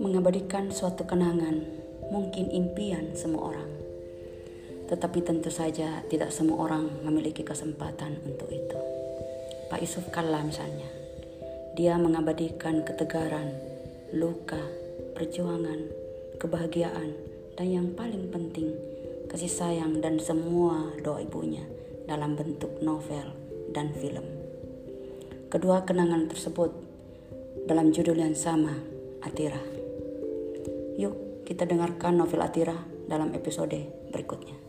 Mengabadikan suatu kenangan mungkin impian semua orang. Tetapi tentu saja tidak semua orang memiliki kesempatan untuk itu. Pak Yusuf Kalla misalnya. Dia mengabadikan ketegaran, luka, perjuangan, kebahagiaan, dan yang paling penting, kasih sayang dan semua doa ibunya dalam bentuk novel dan film. Kedua kenangan tersebut dalam judul yang sama, Atira. Yuk kita dengarkan novel Atira dalam episode berikutnya.